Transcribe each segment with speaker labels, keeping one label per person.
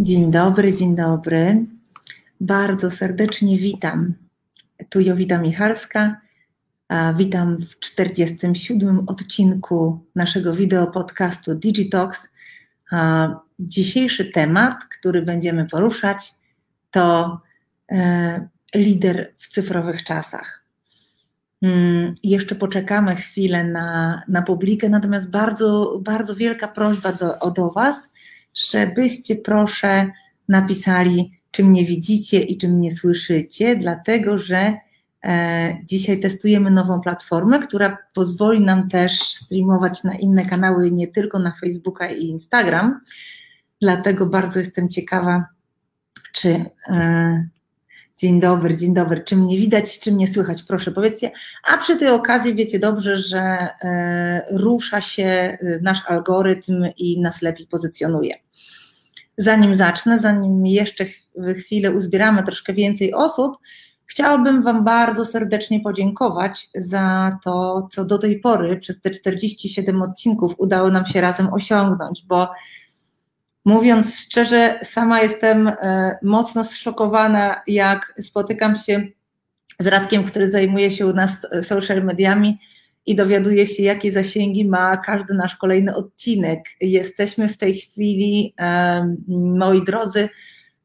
Speaker 1: Dzień dobry, dzień dobry. Bardzo serdecznie witam. Tu Jowita Michalska. Witam w 47 odcinku naszego wideo podcastu Digitox. Dzisiejszy temat, który będziemy poruszać, to e, lider w cyfrowych czasach. Mm, jeszcze poczekamy chwilę na, na publikę, natomiast bardzo, bardzo wielka prośba do, do Was, żebyście proszę napisali, czy mnie widzicie i czy mnie słyszycie, dlatego że e, dzisiaj testujemy nową platformę, która pozwoli nam też streamować na inne kanały, nie tylko na Facebooka i Instagram. Dlatego bardzo jestem ciekawa, czy. Dzień dobry, dzień dobry. Czy mnie widać, czy mnie słychać? Proszę powiedzcie. A przy tej okazji wiecie dobrze, że e, rusza się e, nasz algorytm i nas lepiej pozycjonuje zanim zacznę, zanim jeszcze chwilę uzbieramy troszkę więcej osób, chciałabym Wam bardzo serdecznie podziękować za to, co do tej pory przez te 47 odcinków udało nam się razem osiągnąć, bo mówiąc szczerze, sama jestem e, mocno zszokowana, jak spotykam się z Radkiem, który zajmuje się u nas social mediami i dowiaduje się, jakie zasięgi ma każdy nasz kolejny odcinek. Jesteśmy w tej chwili, moi drodzy,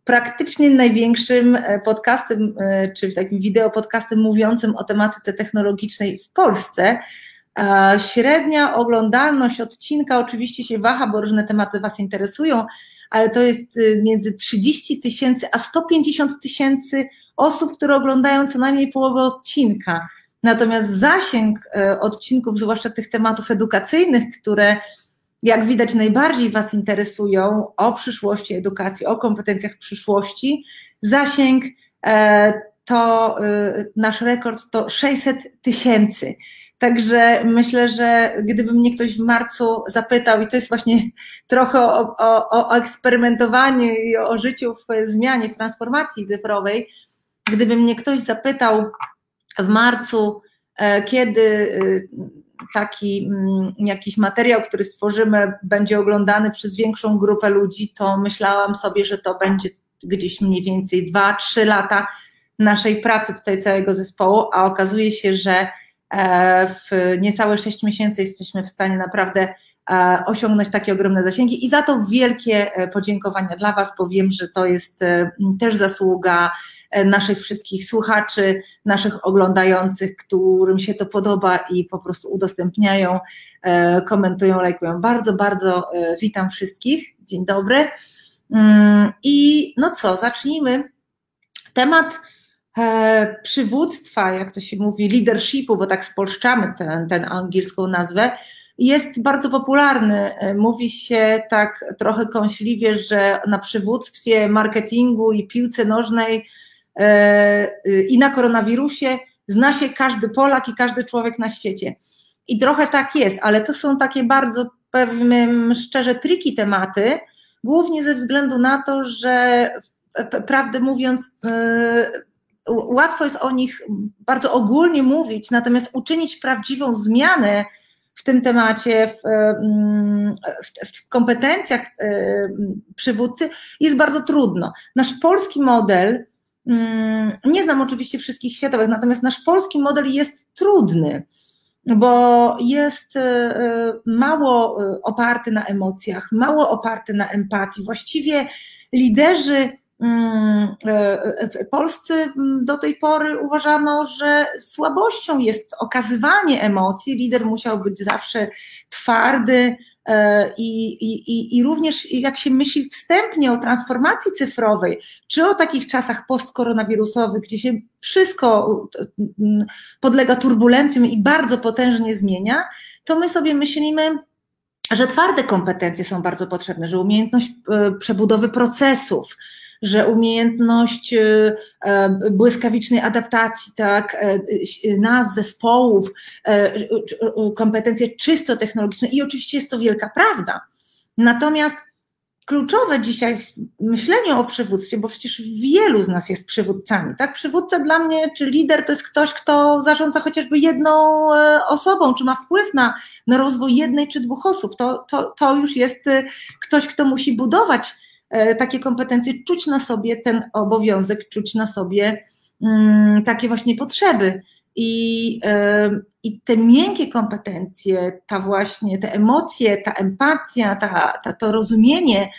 Speaker 1: praktycznie największym e, podcastem, e, czy takim wideo podcastem mówiącym o tematyce technologicznej w Polsce. Średnia oglądalność odcinka oczywiście się waha, bo różne tematy Was interesują, ale to jest y, między 30 tysięcy a 150 tysięcy osób, które oglądają co najmniej połowę odcinka. Natomiast zasięg e, odcinków, zwłaszcza tych tematów edukacyjnych, które jak widać najbardziej Was interesują o przyszłości edukacji, o kompetencjach przyszłości, zasięg e, to e, nasz rekord to 600 tysięcy. Także myślę, że gdyby mnie ktoś w marcu zapytał, i to jest właśnie trochę o, o, o eksperymentowaniu i o życiu w zmianie, w transformacji cyfrowej, gdyby mnie ktoś zapytał, w marcu, e, kiedy e, taki mm, jakiś materiał, który stworzymy, będzie oglądany przez większą grupę ludzi, to myślałam sobie, że to będzie gdzieś mniej więcej 2-3 lata naszej pracy tutaj całego zespołu, a okazuje się, że w niecałe 6 miesięcy jesteśmy w stanie naprawdę osiągnąć takie ogromne zasięgi i za to wielkie podziękowania dla Was, bo wiem, że to jest też zasługa E, naszych wszystkich słuchaczy, naszych oglądających, którym się to podoba i po prostu udostępniają, e, komentują, lajkują. Bardzo, bardzo e, witam wszystkich. Dzień dobry. Mm, I no co, zacznijmy. Temat przywództwa, jak to się mówi, leadershipu, bo tak spolszczamy tę ten angielską nazwę, jest bardzo popularny. Mówi się tak trochę kąśliwie, że na przywództwie marketingu i piłce nożnej E, y, i na koronawirusie zna się każdy Polak i każdy człowiek na świecie. I trochę tak jest, ale to są takie bardzo, powiem szczerze, triki tematy, głównie ze względu na to, że prawdę mówiąc, e, łatwo jest o nich bardzo ogólnie mówić, natomiast uczynić prawdziwą zmianę w tym temacie, w, w, w, kompetencjach e, przywódcy jest bardzo trudno. Nasz polski model Mm, nie znam oczywiście wszystkich światowych, natomiast nasz polski model jest trudny, bo jest e, mało e, oparty na emocjach, mało oparty na empatii. Właściwie liderzy polscy mm, do tej pory uważano, że słabością jest okazywanie emocji. Lider musiał być zawsze twardy, E, I, i, I również jak się myśli wstępnie o transformacji cyfrowej, czy o takich czasach postkoronawirusowych, gdzie się wszystko podlega turbulencjom i bardzo potężnie zmienia, to my sobie myślimy, że twarde kompetencje są bardzo potrzebne, że umiejętność e, przebudowy procesów, że umiejętność y, e, błyskawicznej adaptacji, tak, e, nas, zespołów, e, kompetencje czysto technologiczne i oczywiście jest to wielka prawda. Natomiast kluczowe dzisiaj w myśleniu o przywództwie, bo przecież wielu z nas jest przywódcami, tak? Przywódca dla mnie, czy lider to jest ktoś, kto zarządza chociażby jedną osobą, czy ma wpływ na, na rozwój jednej czy dwóch osób. To, to, to już jest ktoś, kto musi budować takie kompetencje, czuć na sobie ten obowiązek, czuć na sobie mm, takie właśnie potrzeby. I, I te miękkie kompetencje, ta właśnie, te emocje, ta empatia, ta, ta, to rozumienie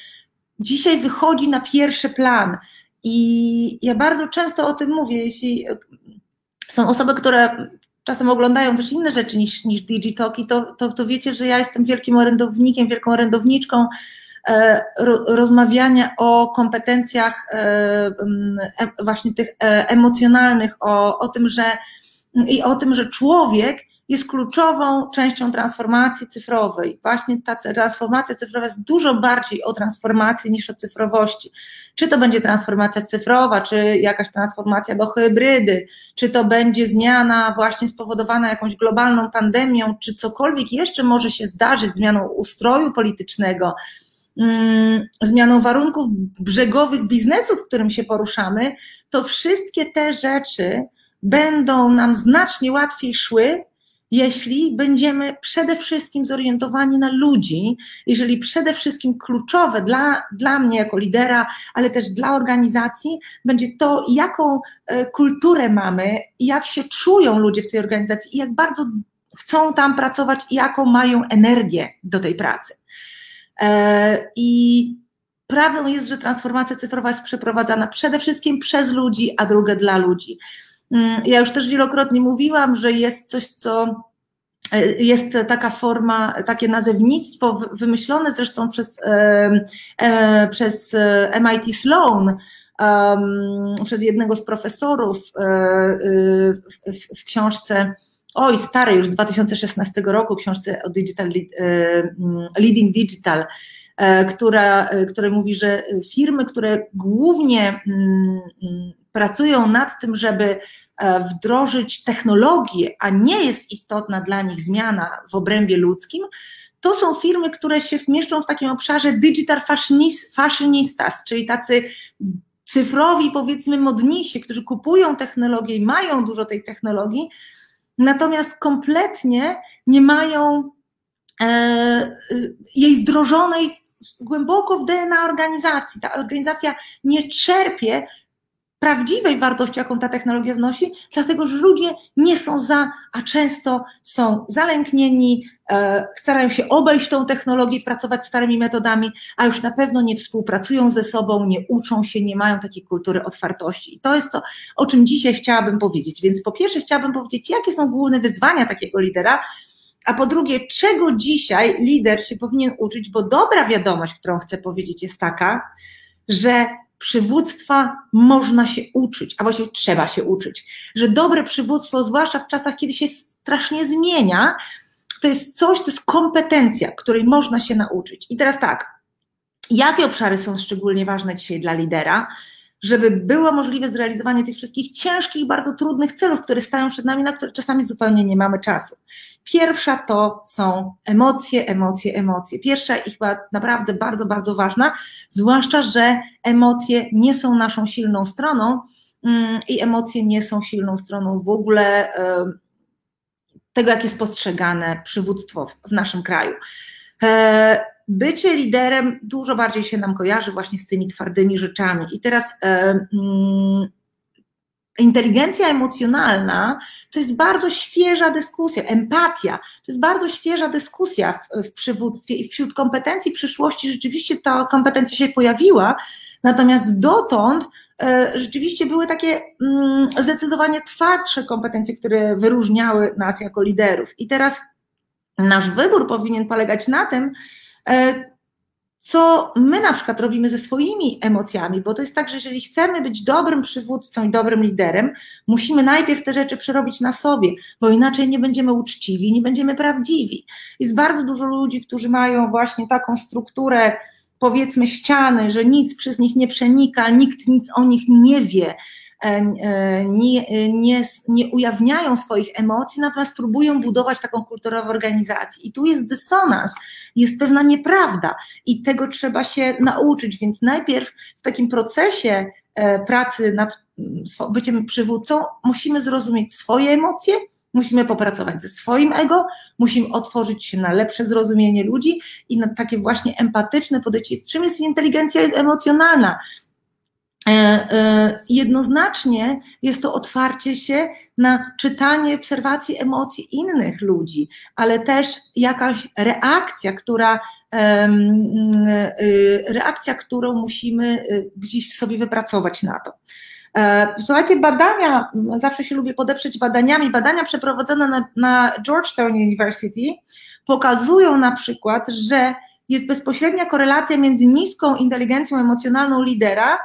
Speaker 1: dzisiaj wychodzi na pierwszy plan. I ja bardzo często o tym mówię, jeśli są osoby, które czasem oglądają też inne rzeczy niż, niż Digitalki, to, to, to wiecie, że ja jestem wielkim orędownikiem, wielką orędowniczką e, rozmawiania o kompetencjach e, e, właśnie tych emocjonalnych, o, o tym, że i o tym, że człowiek jest kluczową częścią transformacji cyfrowej. Właśnie ta transformacja cyfrowa jest dużo bardziej o transformacji niż o cyfrowości. Czy to będzie transformacja cyfrowa, czy jakaś transformacja do hybrydy, czy to będzie zmiana właśnie spowodowana jakąś globalną pandemią, czy cokolwiek jeszcze może się zdarzyć, zmianą ustroju politycznego, zmianą warunków brzegowych biznesu, w którym się poruszamy, to wszystkie te rzeczy będą nam znacznie łatwiej szły, jeśli będziemy przede wszystkim zorientowani na ludzi, jeżeli przede wszystkim kluczowe dla, dla mnie jako lidera, ale też dla organizacji, będzie to, jaką e, kulturę mamy, jak się czują ludzie w tej organizacji i jak bardzo chcą tam pracować i jaką mają energię do tej pracy. E, I prawdą jest, że transformacja cyfrowa jest przeprowadzana przede wszystkim przez ludzi, a druga dla ludzi. Mm, ja już też wielokrotnie mówiłam, że jest coś, co e, jest taka forma, takie nazewnictwo wymyślone zresztą przez, e, przez MIT Sloan, przez jednego z profesorów w książce, oj, starej już z 2016 roku, książce o digital, Leading Digital, która, która mówi, że firmy, które głównie pracują nad tym, żeby e, wdrożyć technologię, a nie jest istotna dla nich zmiana w obrębie ludzkim, to są firmy, które się mieszczą w takim obszarze digital fashionistas, czyli tacy cyfrowi, powiedzmy, modnisi, którzy kupują technologię i mają dużo tej technologii, natomiast kompletnie nie mają e, jej wdrożonej głęboko w DNA organizacji. Ta organizacja nie czerpie prawdziwej wartości, jaką ta technologia wnosi, dlatego że ludzie nie są za, a często są zalęknieni, e, starają się obejść tą technologię, pracować starymi metodami, a już na pewno nie współpracują ze sobą, nie uczą się, nie mają takiej kultury otwartości. I to jest to, o czym dzisiaj chciałabym powiedzieć. Więc po pierwsze chciałabym powiedzieć, jakie są główne wyzwania takiego lidera, a po drugie, czego dzisiaj lider się powinien uczyć, bo dobra wiadomość, którą chcę powiedzieć, jest taka, że przywództwa można się uczyć, a właściwie trzeba się uczyć. Że dobre przywództwo, zwłaszcza w czasach, kiedy się strasznie zmienia, to jest coś, to jest kompetencja, której można się nauczyć. I teraz tak, jakie obszary są szczególnie ważne dzisiaj dla lidera? żeby było możliwe zrealizowanie tych wszystkich ciężkich, bardzo trudnych celów, które stają przed nami, na które czasami zupełnie nie mamy czasu. Pierwsza to są emocje, emocje, emocje. Pierwsza i chyba naprawdę bardzo, bardzo ważna, zwłaszcza, że emocje nie są naszą silną stroną mm, i emocje nie są silną stroną w ogóle tego, jak jest postrzegane przywództwo w naszym kraju. E, bycie liderem dużo bardziej się nam kojarzy właśnie z tymi twardymi rzeczami. I teraz mm, inteligencja emocjonalna to jest bardzo świeża dyskusja, empatia to jest bardzo świeża dyskusja w, w przywództwie i wśród kompetencji przyszłości rzeczywiście ta kompetencja się pojawiła, natomiast dotąd e, rzeczywiście były takie mm, zdecydowanie twardsze kompetencje, które wyróżniały nas jako liderów. I teraz nasz wybór powinien polegać na tym, E, co my na przykład robimy ze swoimi emocjami, bo to jest tak, że jeżeli chcemy być dobrym przywódcą i dobrym liderem, musimy najpierw te rzeczy przerobić na sobie, bo inaczej nie będziemy uczciwi, nie będziemy prawdziwi. Jest bardzo dużo ludzi, którzy mają właśnie taką strukturę, powiedzmy, ściany, że nic przez nich nie przenika, nikt nic o nich nie wie, nie, nie, nie ujawniają swoich emocji, natomiast próbują budować taką kulturową organizację. I tu jest dysonans, jest pewna nieprawda i tego trzeba się nauczyć, więc najpierw w takim procesie e, pracy nad byciem przywódcą musimy zrozumieć swoje emocje, musimy popracować ze swoim ego, musimy otworzyć się na lepsze zrozumienie ludzi i na takie właśnie empatyczne podejście. Czym jest inteligencja emocjonalna? E, e, jednoznacznie jest to otwarcie się na czytanie, obserwacje emocji innych ludzi, ale też jakaś reakcja, która, e, reakcja, którą musimy gdzieś w sobie wypracować na to. Słuchajcie, badania, zawsze się lubię podeprzeć badaniami, badania przeprowadzone na, na Georgetown University pokazują na przykład, że jest bezpośrednia korelacja między niską inteligencją emocjonalną lidera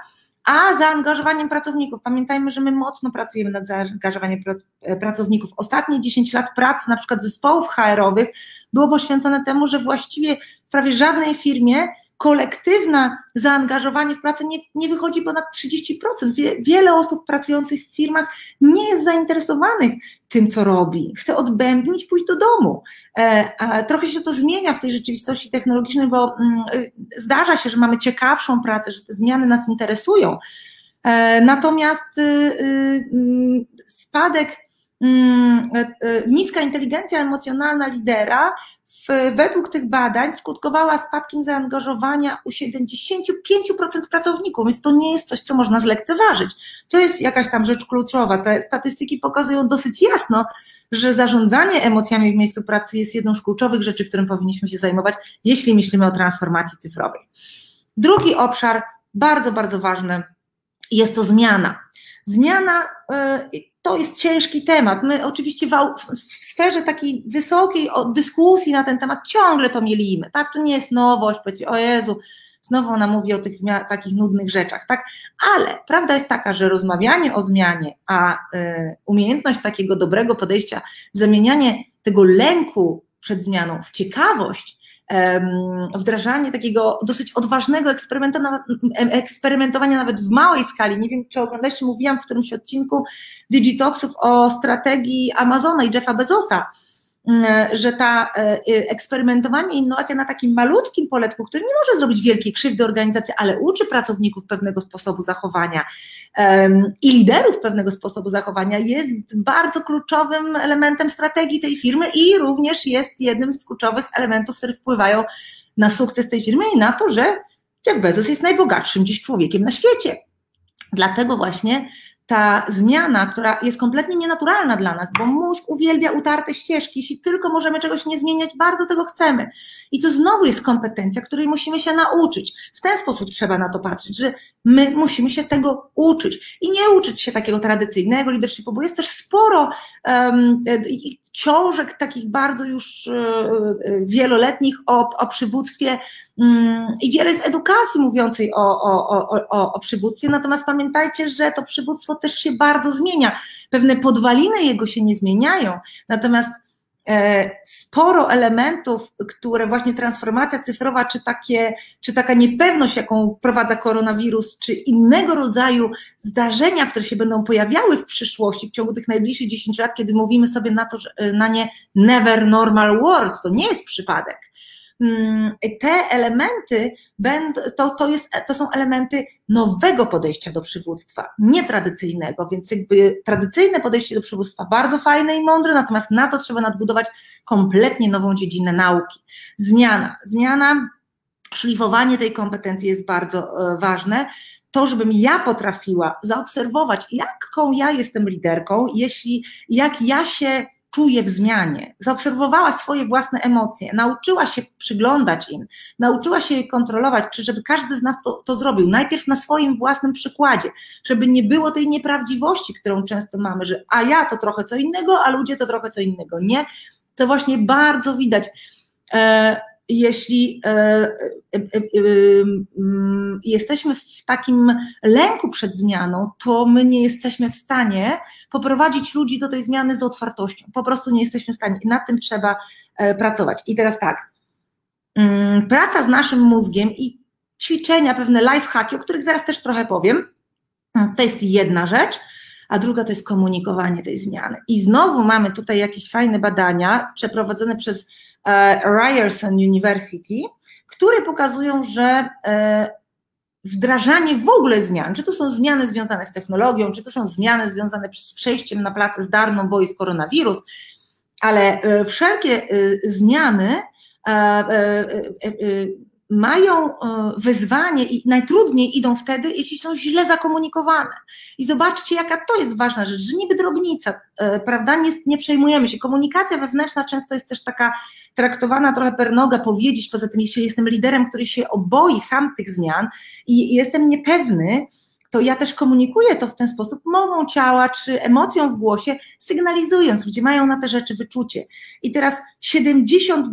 Speaker 1: a zaangażowaniem pracowników. Pamiętajmy, że my mocno pracujemy nad zaangażowaniem e, pracowników. Ostatnie 10 lat pracy, na przykład zespołów HR-owych, było poświęcone temu, że właściwie w prawie żadnej firmie kolektywne zaangażowanie w pracę nie, nie wychodzi ponad 30%. Wie, wiele osób pracujących w firmach nie jest zainteresowanych tym, co robi. Chce odbębnić, pójść do domu. E, trochę się to zmienia w tej rzeczywistości technologicznej, bo mm, y, zdarza się, że mamy ciekawszą pracę, że te zmiany nas interesują. E, natomiast y, y, mm, spadek, mm, e, niska inteligencja emocjonalna lidera według tych badań skutkowała spadkiem zaangażowania u 75% pracowników, więc to nie jest coś, co można zlekceważyć. To jest jakaś tam rzecz kluczowa. Te statystyki pokazują dosyć jasno, że zarządzanie emocjami w miejscu pracy jest jedną z kluczowych rzeczy, którym powinniśmy się zajmować, jeśli myślimy o transformacji cyfrowej. Drugi obszar, bardzo, bardzo ważny, jest to zmiana. Zmiana y, to jest ciężki temat. My oczywiście w, w, sferze takiej wysokiej dyskusji na ten temat ciągle to mielimy, tak? To nie jest nowość, powiedzcie, o Jezu, znowu ona mówi o tych takich nudnych rzeczach, tak? Ale prawda jest taka, że rozmawianie o zmianie, a y, umiejętność takiego dobrego podejścia, zamienianie tego lęku przed zmianą w ciekawość, wdrażanie takiego dosyć odważnego eksperymentowania nawet w małej skali. Nie wiem, czy oglądaliście, mówiłam w którymś odcinku Digitoxów o strategii Amazona i Jeffa Bezosa, że ta e, e, eksperymentowanie, innowacja na takim malutkim poletku, który nie może zrobić wielkiej krzywdy organizacji, ale uczy pracowników pewnego sposobu zachowania i liderów pewnego sposobu zachowania, jest bardzo kluczowym elementem strategii tej firmy i również jest jednym z kluczowych elementów, które wpływają na sukces tej firmy i na to, że Jeff Bezos jest najbogatszym dziś człowiekiem na świecie. Dlatego właśnie ta zmiana, która jest kompletnie nienaturalna dla nas, bo mózg uwielbia utarte ścieżki, jeśli tylko możemy czegoś nie zmieniać, bardzo tego chcemy. I to znowu jest kompetencja, której musimy się nauczyć. W ten sposób trzeba na to patrzeć, że my musimy się tego uczyć i nie uczyć się takiego tradycyjnego leadershipu, bo jest też sporo um, książek takich bardzo już um, wieloletnich o, o przywództwie um, i wiele jest edukacji mówiącej o, o, o, o, o przywództwie, natomiast pamiętajcie, że to przywództwo też się bardzo zmienia. Pewne podwaliny jego się nie zmieniają, natomiast E, sporo elementów, które właśnie transformacja cyfrowa, czy, takie, czy taka niepewność, jaką wprowadza koronawirus, czy innego rodzaju zdarzenia, które się będą pojawiały w przyszłości, w ciągu tych najbliższych 10 lat, kiedy mówimy sobie na to, że, na nie never normal world, to nie jest przypadek. Mm, te elementy to, to, jest, to są elementy nowego podejścia do przywództwa, nietradycyjnego, więc jakby tradycyjne podejście do przywództwa bardzo fajne i mądre, natomiast na to trzeba nadbudować kompletnie nową dziedzinę nauki. Zmiana, zmiana, szlifowanie tej kompetencji jest bardzo e, ważne to, żebym ja potrafiła zaobserwować, jaką ja jestem liderką, jeśli, jak ja się czuje w zmianie, zaobserwowała swoje własne emocje, nauczyła się przyglądać im, nauczyła się je kontrolować, czy żeby każdy z nas to, to zrobił, najpierw na swoim własnym przykładzie, żeby nie było tej nieprawdziwości, którą często mamy, że a ja to trochę co innego, a ludzie to trochę co innego. Nie, to właśnie bardzo widać. E, jeśli e, e, e, mm, jesteśmy w takim lęku przed zmianą, to my nie jesteśmy w stanie poprowadzić ludzi do tej zmiany z otwartością. Po prostu nie jesteśmy w stanie i nad tym trzeba pracować. I teraz tak, mm, praca z naszym mózgiem i ćwiczenia, pewne lifehacki, o których zaraz też trochę powiem, to jest jedna rzecz, a druga to jest komunikowanie tej zmiany. I znowu mamy tutaj jakieś fajne badania przeprowadzone przez Ryerson University, które pokazują, że e, wdrażanie w ogóle zmian, czy to są zmiany związane z technologią, czy to są zmiany związane z przejściem na pracę zdarną, bo jest koronawirus, ale wszelkie zmiany mają e, wyzwanie i najtrudniej idą wtedy, jeśli są źle zakomunikowane. I zobaczcie, jaka to jest ważna rzecz, że niby drobnica, e, prawda, nie, nie przejmujemy się. Komunikacja wewnętrzna często jest też taka traktowana trochę per noga, powiedzieć, poza tym, jeśli jestem liderem, który się oboi sam tych zmian i jestem niepewny, to ja też komunikuję to w ten sposób mową ciała czy emocją w głosie, sygnalizując, ludzie mają na te rzeczy wyczucie. I teraz 72%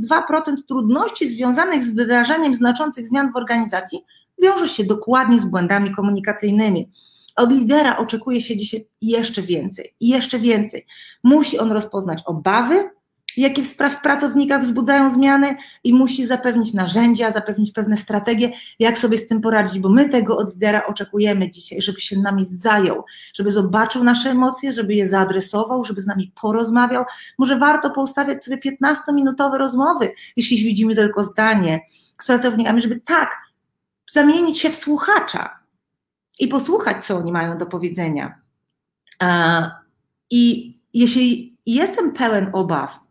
Speaker 1: trudności związanych z wdrażaniem znaczących zmian w organizacji wiąże się dokładnie z błędami komunikacyjnymi. Od lidera oczekuje się dzisiaj jeszcze więcej, jeszcze więcej. Musi on rozpoznać obawy, jakie w, w pracownikach wzbudzają zmiany i musi zapewnić narzędzia, zapewnić pewne strategie, jak sobie z tym poradzić, bo my tego od lidera oczekujemy dzisiaj, żeby się nami zajął, żeby zobaczył nasze emocje, żeby je zaadresował, żeby z nami porozmawiał. Może warto poustawiać sobie 15-minutowe rozmowy, jeśli widzimy tylko zdanie z pracownikami, żeby tak, zamienić się w słuchacza i posłuchać, co oni mają do powiedzenia. I jeśli jestem pełen obaw,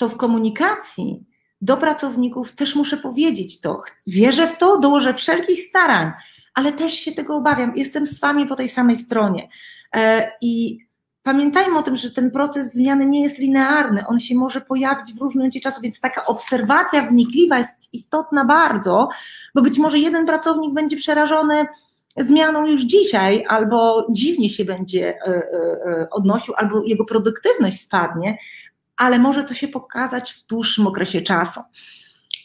Speaker 1: to w komunikacji do pracowników też muszę powiedzieć to. Wierzę w to, dołożę wszelkich starań, ale też się tego obawiam. Jestem z Wami po tej samej stronie. E, I pamiętajmy o tym, że ten proces zmiany nie jest linearny, on się może pojawić w różnym momencie czasu, więc taka obserwacja wnikliwa jest istotna bardzo, bo być może jeden pracownik będzie przerażony zmianą już dzisiaj, albo dziwnie się będzie e, e, odnosił, albo jego produktywność spadnie, ale może to się pokazać w dłuższym okresie czasu.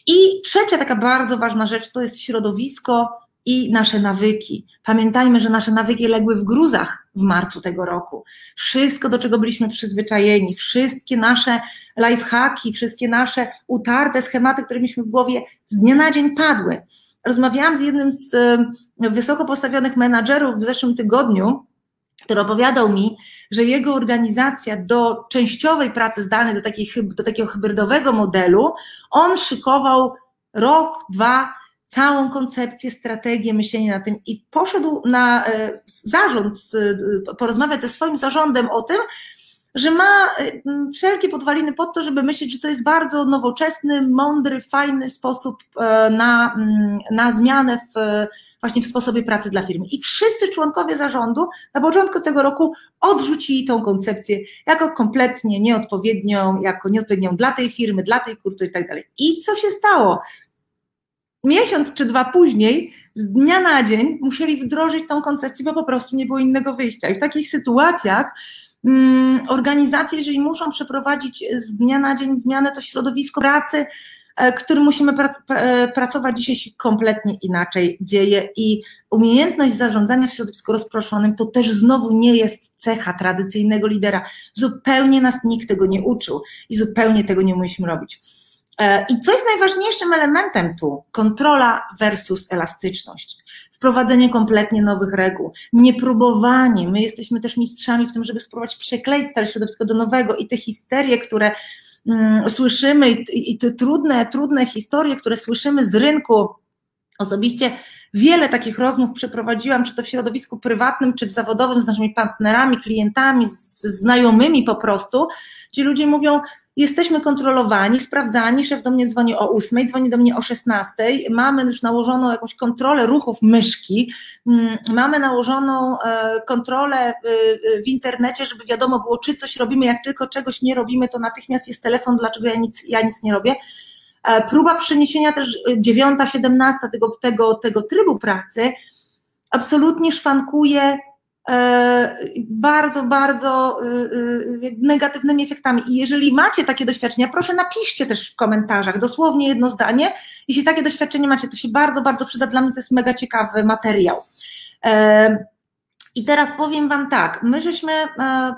Speaker 1: I trzecia taka bardzo ważna rzecz to jest środowisko i nasze nawyki. Pamiętajmy, że nasze nawyki legły w gruzach w marcu tego roku. Wszystko, do czego byliśmy przyzwyczajeni, wszystkie nasze lifehacki, wszystkie nasze utarte schematy, które mieliśmy w głowie, z dnia na dzień padły. Rozmawiałam z jednym z wysoko postawionych menadżerów w zeszłym tygodniu, który opowiadał mi, że jego organizacja do częściowej pracy zdalnej, do, takiej, do takiego hybrydowego modelu, on szykował rok, dwa, całą koncepcję, strategię, myślenie na tym i poszedł na e, zarząd, porozmawiać ze swoim zarządem o tym, że ma y, wszelkie podwaliny pod to, żeby myśleć, że to jest bardzo nowoczesny, mądry, fajny sposób e, na, na zmianę w, właśnie w sposobie pracy dla firmy. I wszyscy członkowie zarządu na początku tego roku odrzucili tą koncepcję jako kompletnie nieodpowiednią, jako nieodpowiednią dla tej firmy, dla tej kultury i tak dalej. I co się stało? Miesiąc czy dwa później, z dnia na dzień musieli wdrożyć tą koncepcję, bo po prostu nie było innego wyjścia. I w takich sytuacjach organizacje, jeżeli muszą przeprowadzić z dnia na dzień zmianę, to środowisko pracy, e, którym musimy e, pracować dzisiaj się kompletnie inaczej dzieje i umiejętność zarządzania w środowisku rozproszonym to też znowu nie jest cecha tradycyjnego lidera. Zupełnie nas nikt tego nie uczył i zupełnie tego nie umieliśmy robić. E, I co jest najważniejszym elementem tu? Kontrola versus elastyczność wprowadzenie kompletnie nowych reguł, niepróbowanie. My jesteśmy też mistrzami w tym, żeby spróbować przekleić stare środowisko do nowego i te histerie, które mm, słyszymy i, i te trudne, trudne historie, które słyszymy z rynku, Osobiście wiele takich rozmów przeprowadziłam, czy to w środowisku prywatnym, czy w zawodowym z naszymi partnerami, klientami, z znajomymi po prostu, gdzie ludzie mówią, jesteśmy kontrolowani, sprawdzani, szef do mnie dzwoni o 8, dzwoni do mnie o 16, mamy już nałożoną jakąś kontrolę ruchów myszki, mm, mamy nałożoną e, kontrolę e, e, w internecie, żeby wiadomo było, czy coś robimy, jak tylko czegoś nie robimy, to natychmiast jest telefon, dlaczego ja nic, ja nic nie robię. Próba przeniesienia też 9, 17 tego, tego, tego trybu pracy absolutnie szwankuje bardzo, bardzo y, y, negatywnymi efektami. I jeżeli macie takie doświadczenia, proszę napiszcie też w komentarzach, dosłownie jedno zdanie. Jeśli takie doświadczenie macie, to się bardzo, bardzo przyda. Dla mnie to jest mega ciekawy materiał. E, I teraz powiem Wam tak, my żeśmy e,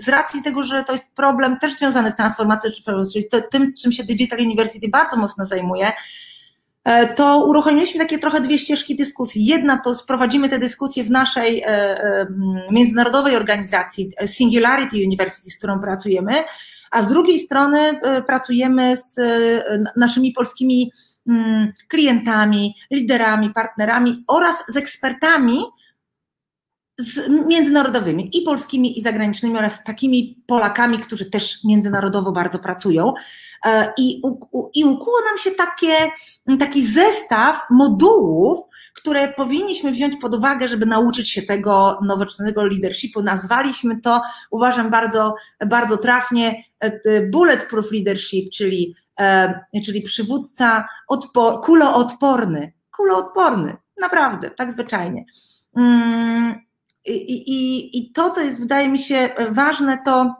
Speaker 1: z racji tego, że to jest problem też związany z transformacją, czyli tym, czym się Digital University bardzo mocno zajmuje, E, to uruchomiliśmy takie trochę dwie ścieżki dyskusji. Jedna to sprowadzimy te dyskusje w naszej e, e, międzynarodowej organizacji Singularity University, z którą pracujemy, a z drugiej strony pracujemy z naszymi polskimi mm, klientami, liderami, partnerami oraz z ekspertami, z międzynarodowymi i polskimi i zagranicznymi oraz takimi Polakami, którzy też międzynarodowo bardzo pracują. E, I, i ukuło nam się takie, taki zestaw modułów, które powinniśmy wziąć pod uwagę, żeby nauczyć się tego nowoczesnego leadershipu. Nazwaliśmy to, uważam bardzo, bardzo trafnie, e, bulletproof leadership, czyli, e, czyli przywódca odpo, kuloodporny. Kuloodporny, naprawdę, tak zwyczajnie. I, i, to, co jest, wydaje mi się, ważne, to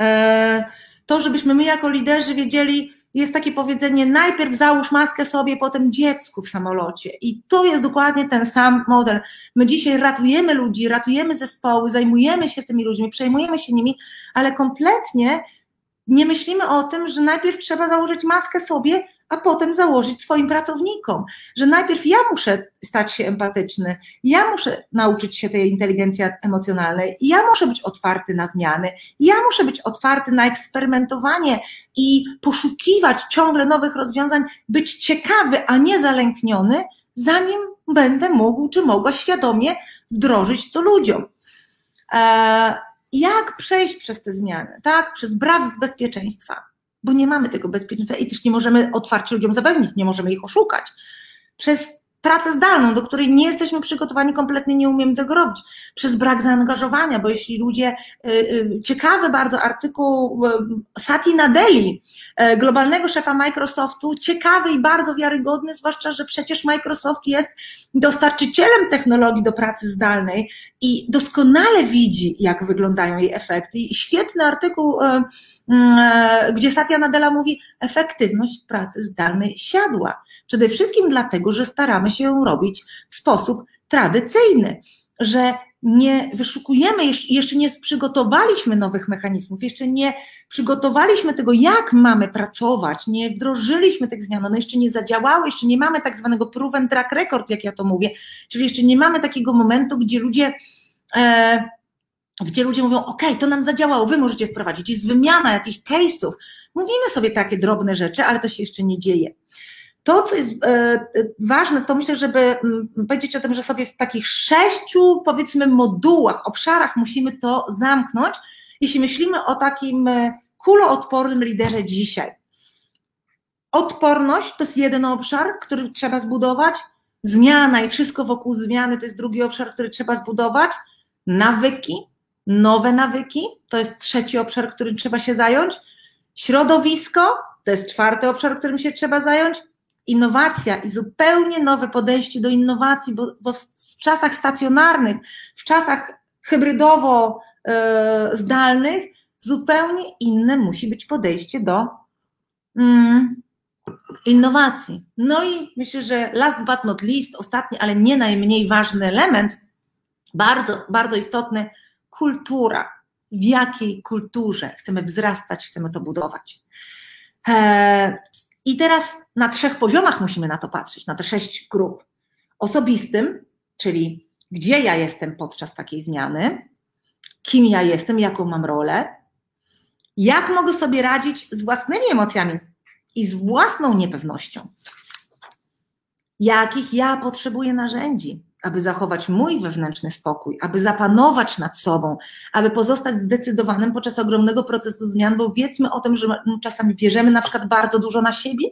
Speaker 1: e, to, żebyśmy my jako liderzy wiedzieli, jest takie powiedzenie, najpierw załóż maskę sobie, potem dziecku w samolocie. I to jest dokładnie ten sam model. My dzisiaj ratujemy ludzi, ratujemy zespoły, zajmujemy się tymi ludźmi, przejmujemy się nimi, ale kompletnie nie myślimy o tym, że najpierw trzeba założyć maskę sobie, a potem założyć swoim pracownikom, że najpierw ja muszę stać się empatyczny, ja muszę nauczyć się tej inteligencji emocjonalnej, ja muszę być otwarty na zmiany, ja muszę być otwarty na eksperymentowanie i poszukiwać ciągle nowych rozwiązań, być ciekawy, a nie zalękniony, zanim będę mógł czy mogła świadomie wdrożyć to ludziom. Eee, jak przejść przez te zmiany, tak? Przez brak bezpieczeństwa bo nie mamy tego bezpieczeństwa i też nie możemy otwarcie ludziom zapewnić, nie możemy ich oszukać. Przez pracę zdalną, do której nie jesteśmy przygotowani, kompletnie nie umiemy tego robić, przez brak zaangażowania, bo jeśli ludzie, y, y, ciekawy bardzo artykuł y, Sati Nadeli, globalnego szefa Microsoftu, ciekawy i bardzo wiarygodny, zwłaszcza, że przecież Microsoft jest dostarczycielem technologii do pracy zdalnej i doskonale widzi, jak wyglądają jej efekty. I świetny artykuł, gdzie Satya Nadella mówi, efektywność pracy zdalnej siadła. Przede wszystkim dlatego, że staramy się ją robić w sposób tradycyjny, że nie wyszukujemy, jeszcze nie przygotowaliśmy nowych mechanizmów, jeszcze nie przygotowaliśmy tego, jak mamy pracować, nie wdrożyliśmy tych zmian, one jeszcze nie zadziałały, jeszcze nie mamy tak zwanego proven track record, jak ja to mówię, czyli jeszcze nie mamy takiego momentu, gdzie ludzie e, gdzie ludzie mówią, ok, to nam zadziałało, wy możecie wprowadzić, jest wymiana jakichś case'ów. Mówimy sobie takie drobne rzeczy, ale to się jeszcze nie dzieje. To, co jest e, ważne, to myślę, żeby mm, powiedzieć o tym, że sobie w takich sześciu, powiedzmy, modułach, obszarach musimy to zamknąć, jeśli myślimy o takim e, kuloodpornym liderze dzisiaj. Odporność to jest jeden obszar, który trzeba zbudować. Zmiana i wszystko wokół zmiany to jest drugi obszar, który trzeba zbudować. Nawyki, nowe nawyki to jest trzeci obszar, którym trzeba się zająć. Środowisko to jest czwarty obszar, którym się trzeba zająć innowacja i zupełnie nowe podejście do innowacji, bo, bo w, czasach stacjonarnych, w czasach hybrydowo e, zdalnych, zupełnie inne musi być podejście do mm, innowacji. No i myślę, że last but not least, ostatni, ale nie najmniej ważny element, bardzo, bardzo istotny, kultura. W jakiej kulturze chcemy wzrastać, chcemy to budować. E, i teraz na trzech poziomach musimy na to patrzeć, na te sześć grup. Osobistym, czyli gdzie ja jestem podczas takiej zmiany, kim ja jestem, jaką mam rolę, jak mogę sobie radzić z własnymi emocjami i z własną niepewnością, jakich ja potrzebuję narzędzi, aby zachować mój wewnętrzny spokój, aby zapanować nad sobą, aby pozostać zdecydowanym podczas ogromnego procesu zmian, bo wiedzmy o tym, że czasami bierzemy na przykład bardzo dużo na siebie,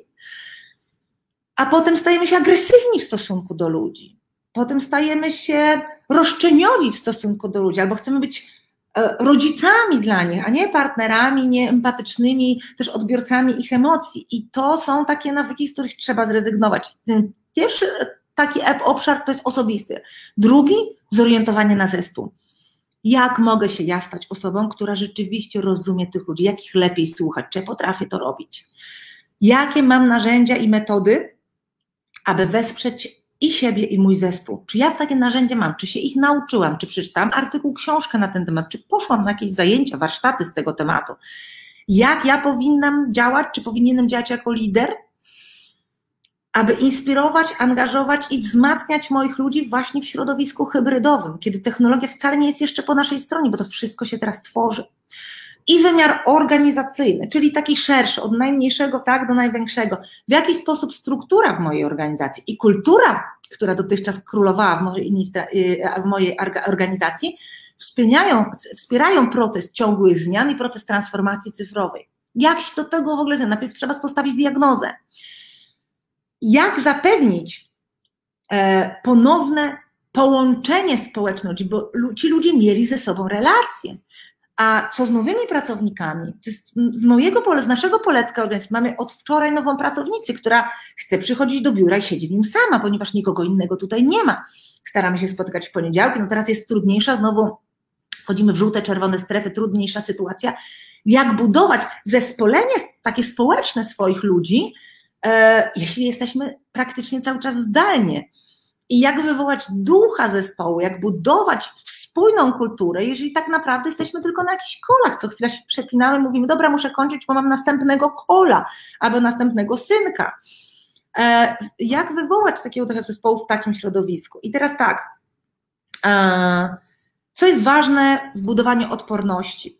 Speaker 1: a potem stajemy się agresywni w stosunku do ludzi. Potem stajemy się roszczeniowi w stosunku do ludzi, albo chcemy być e, rodzicami dla nich, a nie partnerami, nie empatycznymi, też odbiorcami ich emocji. I to są takie nawyki, z których trzeba zrezygnować. Pierwszy taki obszar to jest osobisty. Drugi zorientowanie na zespół. Jak mogę się ja stać osobą, która rzeczywiście rozumie tych ludzi, jak ich lepiej słuchać, czy potrafię to robić? Jakie mam narzędzia i metody, aby wesprzeć i siebie, i mój zespół. Czy ja takie narzędzia mam? Czy się ich nauczyłam? Czy przeczytałam artykuł, książkę na ten temat? Czy poszłam na jakieś zajęcia, warsztaty z tego tematu? Jak ja powinnam działać? Czy powinienem działać jako lider? Aby inspirować, angażować i wzmacniać moich ludzi właśnie w środowisku hybrydowym, kiedy technologia wcale nie jest jeszcze po naszej stronie, bo to wszystko się teraz tworzy. i wymiar organizacyjny, czyli taki szerszy, od najmniejszego tak do największego. W jaki sposób struktura w mojej organizacji i kultura, która dotychczas królowała w mojej, w mojej organizacji, wspierają, wspierają proces ciągłych zmian i proces transformacji cyfrowej. Jak się do tego w ogóle Najpierw trzeba postawić diagnozę. Jak zapewnić e, ponowne połączenie społeczne, bo ci ludzie mieli ze sobą relacje. A co z nowymi pracownikami? Z mojego pole, z naszego poletka organizacji mamy od wczoraj nową pracownicę, która chce przychodzić do biura i siedzi w nim sama, ponieważ nikogo innego tutaj nie ma. Staramy się spotykać w poniedziałki, no teraz jest trudniejsza, znowu wchodzimy w żółte, czerwone strefy, trudniejsza sytuacja. Jak budować zespolenie takie społeczne swoich ludzi, jeśli jesteśmy praktycznie cały czas zdalnie? I jak wywołać ducha zespołu, jak budować spójną kulturę, jeżeli tak naprawdę jesteśmy tylko na jakichś kolach, co chwilę się przepinamy, mówimy, dobra, muszę kończyć, bo mam następnego kola albo następnego synka. E, jak wywołać takiego ducha zespołu w takim środowisku? I teraz tak, e, co jest ważne w budowaniu odporności?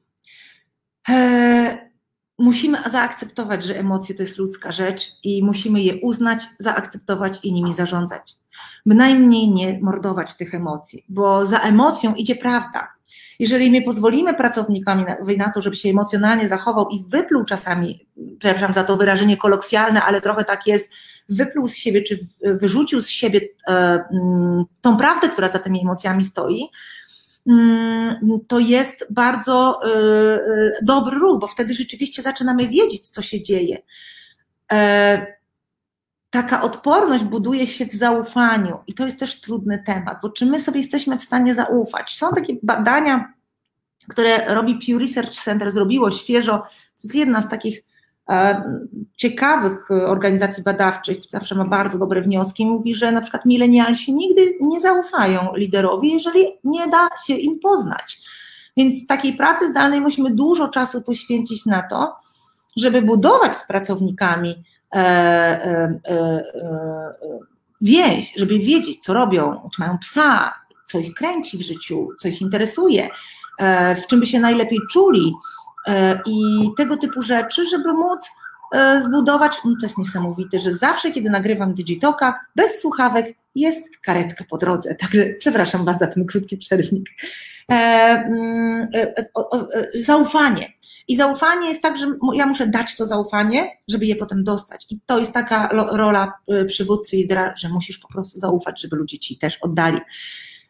Speaker 1: Musimy zaakceptować, że emocje to jest ludzka rzecz i musimy je uznać, zaakceptować i nimi zarządzać. Bynajmniej nie mordować tych emocji, bo za emocją idzie prawda. Jeżeli my pozwolimy pracownikowi na, to, żeby się emocjonalnie zachował i wypluł czasami, przepraszam za to wyrażenie kolokwialne, ale trochę tak jest, wypluł z siebie, czy wyrzucił z siebie e, tą prawdę, która za tymi emocjami stoi, to jest bardzo y, y, dobry ruch, bo wtedy rzeczywiście zaczynamy wiedzieć, co się dzieje. E, taka odporność buduje się w zaufaniu i to jest też trudny temat, bo czy my sobie jesteśmy w stanie zaufać? Są takie badania, które robi Pew Research Center, zrobiło świeżo, to jest jedna z takich ciekawych organizacji badawczych, zawsze ma bardzo dobre wnioski, mówi, że na przykład milenialsi nigdy nie zaufają liderowi, jeżeli nie da się im poznać. Więc w takiej pracy zdalnej musimy dużo czasu poświęcić na to, żeby budować z pracownikami e, e, więź, żeby wiedzieć, co robią, czy mają psa, co ich kręci w życiu, co ich interesuje, w czym by się najlepiej czuli, E, i tego typu rzeczy, żeby móc e, zbudować, no to jest niesamowite, że zawsze, kiedy nagrywam Digitoka, bez słuchawek jest karetka po drodze. Także przepraszam Was za ten krótki przerwnik. E, mm, zaufanie. I zaufanie jest tak, że ja muszę dać to zaufanie, żeby je potem dostać. I to jest taka rola przywódcy lidera, że musisz po prostu zaufać, żeby ludzie ci też oddali.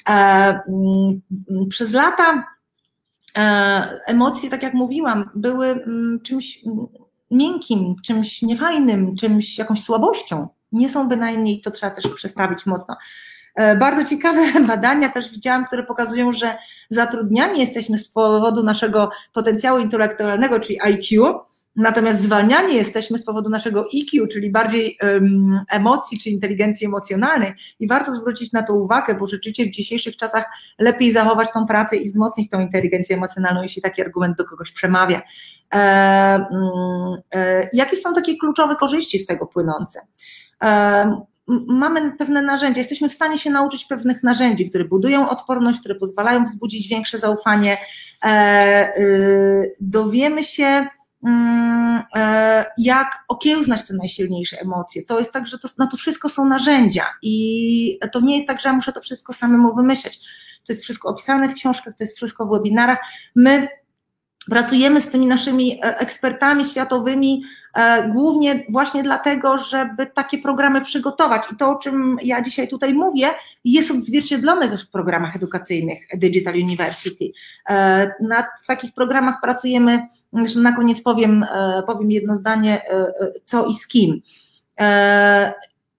Speaker 1: Mm, przez lata E, emocje, tak jak mówiłam, były mm, czymś miękkim, czymś niefajnym, czymś jakąś słabością. Nie są bynajmniej, to trzeba też przestawić mocno. E, bardzo ciekawe badania też widziałam, które pokazują, że zatrudniani jesteśmy z powodu naszego potencjału intelektualnego, czyli IQ, Natomiast zwalniani jesteśmy z powodu naszego EQ, czyli bardziej um, emocji czy inteligencji emocjonalnej i warto zwrócić na to uwagę, bo rzeczywiście w dzisiejszych czasach lepiej zachować tą pracę i wzmocnić tą inteligencję emocjonalną, jeśli taki argument do kogoś przemawia. E, mm, e, jakie są takie kluczowe korzyści z tego płynące? E, mamy pewne narzędzia, jesteśmy w stanie się nauczyć pewnych narzędzi, które budują odporność, które pozwalają wzbudzić większe zaufanie. E, y, dowiemy się, jak okiełznać te najsilniejsze emocje. To jest tak, że to, to wszystko są narzędzia i to nie jest tak, że ja muszę to wszystko samemu wymyśleć. To jest wszystko opisane w książkach, to jest wszystko w webinarach. My Pracujemy z tymi naszymi e, ekspertami światowymi e, głównie właśnie dlatego, żeby takie programy przygotować. I to, o czym ja dzisiaj tutaj mówię, jest odzwierciedlone też w programach edukacyjnych Digital University. E, na takich programach pracujemy, zresztą na koniec powiem, powiem jedno zdanie, co i z kim.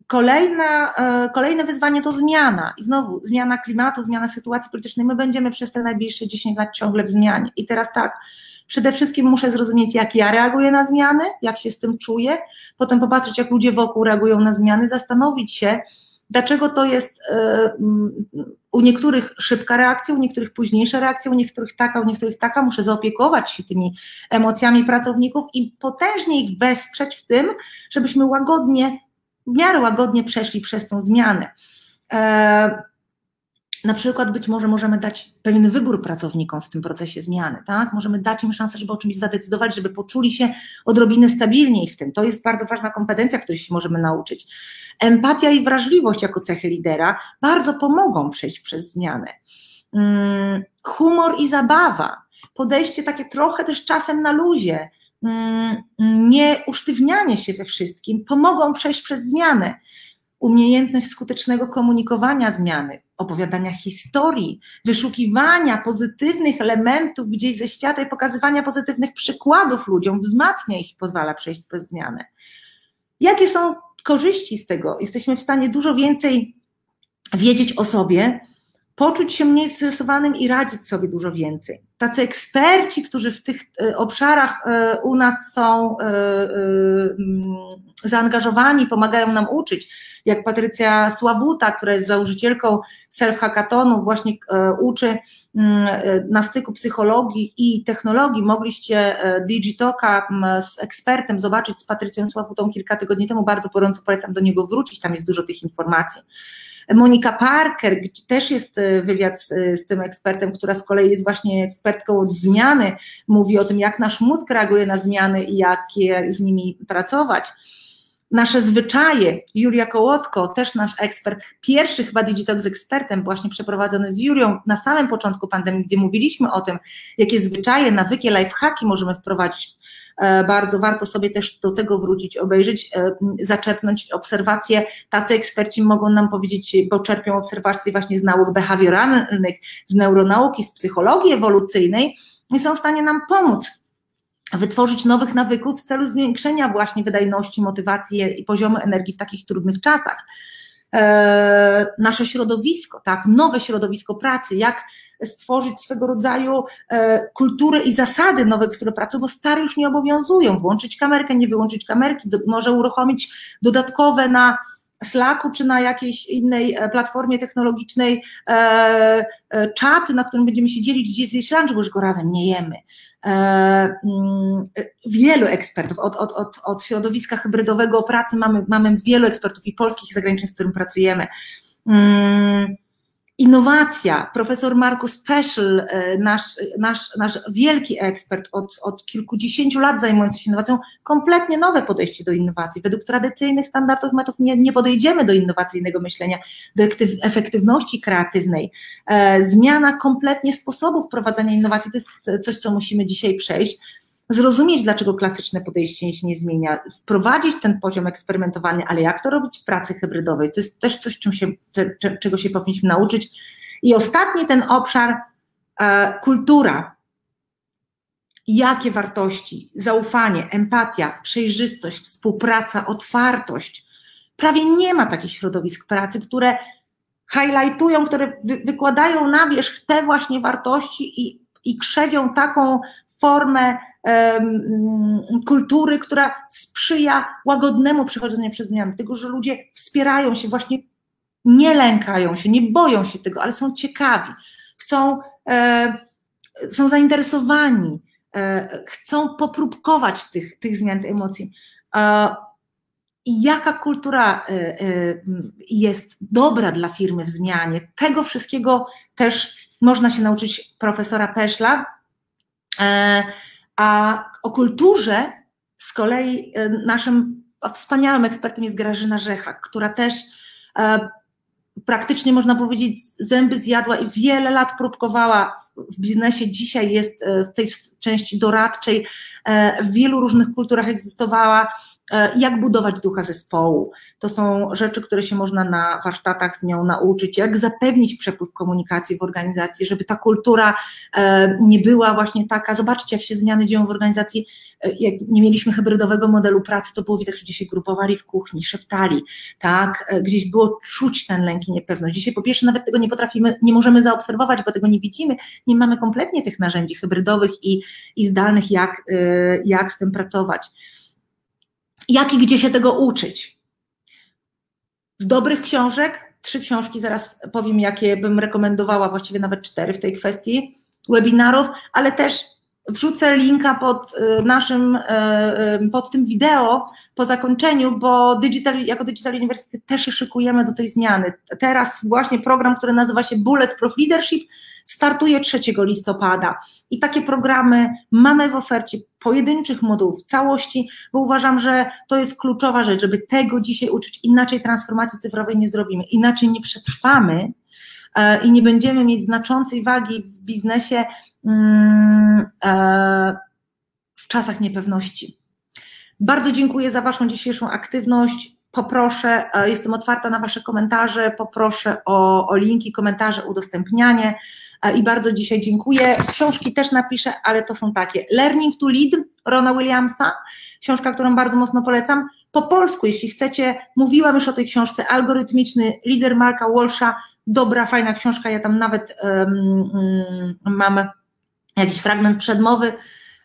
Speaker 1: Kolejna, kolejne wyzwanie to zmiana. I znowu zmiana klimatu, zmiana sytuacji politycznej. My będziemy przez te najbliższe 10 lat ciągle w zmianie. I teraz tak, przede wszystkim muszę zrozumieć, jak ja reaguję na zmiany, jak się z tym czuję, potem popatrzeć, jak ludzie wokół reagują na zmiany, zastanowić się, dlaczego to jest u niektórych szybka reakcja, u niektórych późniejsza reakcja, u niektórych taka, u niektórych taka. Muszę zaopiekować się tymi emocjami pracowników i potężnie ich wesprzeć w tym, żebyśmy łagodnie w miarę łagodnie przeszli przez tą zmianę. Na przykład być może możemy dać pewien wybór pracownikom w tym procesie zmiany, tak? Możemy dać im szansę, żeby o czymś zadecydować, żeby poczuli się odrobinę stabilniej w tym. To jest bardzo ważna kompetencja, której się możemy nauczyć. Empatia i wrażliwość jako cechy lidera bardzo pomogą przejść przez zmianę. Hmm, humor i zabawa, podejście takie trochę też czasem na luzie, hmm, nie usztywnianie się we wszystkim, pomogą przejść przez zmianę umiejętność skutecznego komunikowania zmiany, opowiadania historii, wyszukiwania pozytywnych elementów gdzieś ze świata i pokazywania pozytywnych przykładów ludziom, wzmacnia ich i pozwala przejść przez zmianę. Jakie są korzyści z tego? Jesteśmy w stanie dużo więcej wiedzieć o sobie, poczuć się mniej stresowanym i radzić sobie dużo więcej. Tacy eksperci, którzy w tych e, obszarach e, u nas są e, zaangażowani, pomagają nam uczyć, jak Patrycja Sławuta, która jest założycielką self-hackathonu, właśnie uczy na styku psychologii i technologii. Mogliście Digitoka z ekspertem zobaczyć z Patrycją Sławutą kilka tygodni temu, bardzo gorąco polecam do niego wrócić, tam jest dużo tych informacji. Monika Parker, gdzie też jest e, wywiad z, z, tym ekspertem, która z kolei jest właśnie ekspertką od zmiany, mówi o tym, jak nasz mózg reaguje na zmiany i jak z nimi pracować. Nasze zwyczaje, Julia Kołotko, też nasz ekspert, pierwszy chyba Digitox ekspertem, właśnie przeprowadzony z Julią na samym początku pandemii, gdzie mówiliśmy o tym, jakie zwyczaje, nawyki, lifehacki możemy wprowadzić bardzo warto sobie też do tego wrócić, obejrzeć, e, zaczerpnąć obserwacje. Tacy eksperci mogą nam powiedzieć, bo czerpią obserwacje właśnie z nauk behawioralnych, z neuronauki, z psychologii ewolucyjnej i są w stanie nam pomóc wytworzyć nowych nawyków w celu zwiększenia właśnie wydajności, motywacji i poziomu energii w takich trudnych czasach. E, nasze środowisko, tak, nowe środowisko pracy, jak stworzyć swego rodzaju e, kulturę i zasady nowe pracy, bo stare już nie obowiązują. Włączyć kamerkę, nie wyłączyć kamerki, może uruchomić dodatkowe na Slacku czy na jakiejś innej e, platformie technologicznej e, e, czat, na którym będziemy się dzielić, gdzie zjeść lunch, bo już go razem nie jemy. E, mm, wielu ekspertów, od, od, od, od środowiska hybrydowego pracy mamy, mamy wielu ekspertów i polskich i zagranicznych, z którym pracujemy. Mm, Innowacja, profesor Markus Peschel, e, nasz, nasz, nasz wielki ekspert od, od kilkudziesięciu lat zajmujący się innowacją, kompletnie nowe podejście do innowacji. Według tradycyjnych standardów metod nie, nie podejdziemy do innowacyjnego myślenia, do efektywności kreatywnej. E, zmiana kompletnie sposobów prowadzenia innowacji to jest coś, co musimy dzisiaj przejść zrozumieć, dlaczego klasyczne podejście się nie zmienia, wprowadzić ten poziom eksperymentowania, ale jak to robić w pracy hybrydowej, to jest też coś, się, czego się powinniśmy nauczyć. I ostatni ten obszar, e, kultura. Jakie wartości, zaufanie, empatia, przejrzystość, współpraca, otwartość. Prawie nie ma takich środowisk pracy, które highlightują, które wy, wykładają na wierzch te właśnie wartości i, i krzewią taką formę kultury, która sprzyja łagodnemu przechodzeniu przez zmiany, tego, że ludzie wspierają się, właśnie nie lękają się, nie boją się tego, ale są ciekawi, chcą, e, są zainteresowani, e, chcą popróbkować tych, tych zmian, tych emocji. E, jaka kultura jest dobra dla firmy w zmianie, tego wszystkiego też można się nauczyć profesora Peszla, a o kulturze z kolei e, naszym wspaniałym ekspertem jest Grażyna Rzecha, która też e, praktycznie można powiedzieć zęby zjadła i wiele lat próbkowała w biznesie. Dzisiaj jest e, w tej części doradczej, w wielu różnych kulturach egzystowała E, jak budować ducha zespołu. To są rzeczy, które się można na warsztatach z nią nauczyć, jak zapewnić przepływ komunikacji w organizacji, żeby ta kultura e, nie była właśnie taka. Zobaczcie, jak się zmiany dzieją w organizacji. E, jak nie mieliśmy hybrydowego modelu pracy, to było widać, ludzie się grupowali w kuchni, szeptali, tak? Gdzieś było czuć ten lęk i niepewność. Dzisiaj po pierwsze nawet tego nie potrafimy, nie możemy zaobserwować, bo tego nie widzimy. Nie mamy kompletnie tych narzędzi hybrydowych i, i zdalnych, jak, jak z tym pracować jak i gdzie się tego uczyć. Z dobrych książek, trzy książki, zaraz powiem, jakie bym rekomendowała, właściwie nawet cztery w tej kwestii, webinarów, ale też wrzucę linka pod naszym, pod tym wideo po zakończeniu, bo digital, jako Digital University też się szykujemy do tej zmiany. Teraz właśnie program, który nazywa się Bulletproof Leadership, startuje 3 listopada. I takie programy mamy w ofercie pojedynczych modułów, całości, bo uważam, że to jest kluczowa rzecz, żeby tego dzisiaj uczyć, inaczej transformacji cyfrowej nie zrobimy, inaczej nie przetrwamy i nie będziemy mieć znaczącej wagi w biznesie mm, e, w czasach niepewności. Bardzo dziękuję za Waszą dzisiejszą aktywność. Poproszę, e, jestem otwarta na Wasze komentarze, poproszę o, o linki, komentarze, udostępnianie i bardzo dzisiaj dziękuję. Książki też napiszę, ale to są takie. Learning to Lead Rona Williamsa, książka, którą bardzo mocno polecam. Po polsku, jeśli chcecie, mówiłam już o tej książce, Algorytmiczny lider Marka Walsha, dobra, fajna książka, ja tam nawet um, mam jakiś fragment przedmowy,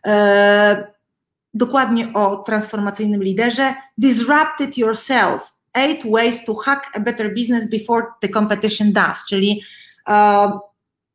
Speaker 1: e, dokładnie o transformacyjnym liderze. Disrupted yourself, eight ways to hack a better business before the competition does, czyli e,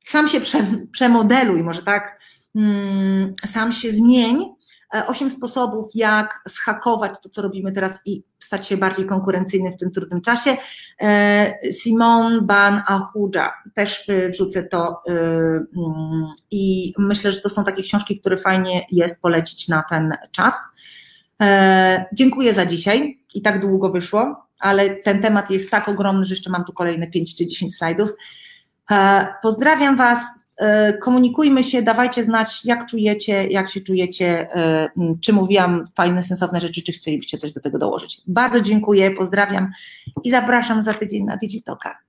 Speaker 1: sam się prze, przemodeluj, może tak, mm, sam się zmień. E, osiem sposobów, jak zhakować to, co robimy teraz i stać się bardziej konkurencyjnym w tym trudnym czasie. E, Simon Ban Ahuja, też e, wrzucę to mm, i myślę, że to są takie książki, które fajnie jest polecić na ten czas. Dziękuję za dzisiaj i tak długo wyszło, ale ten temat jest tak ogromny, że jeszcze mam tu kolejne 5 czy 10 slajdów. E, pozdrawiam Was, e, komunikujmy się, dawajcie znać, jak czujecie, jak się czujecie, e, czy mówiłam fajne, sensowne rzeczy, czy chcielibyście coś do tego dołożyć. Bardzo dziękuję, pozdrawiam i zapraszam za tydzień na Digitoka.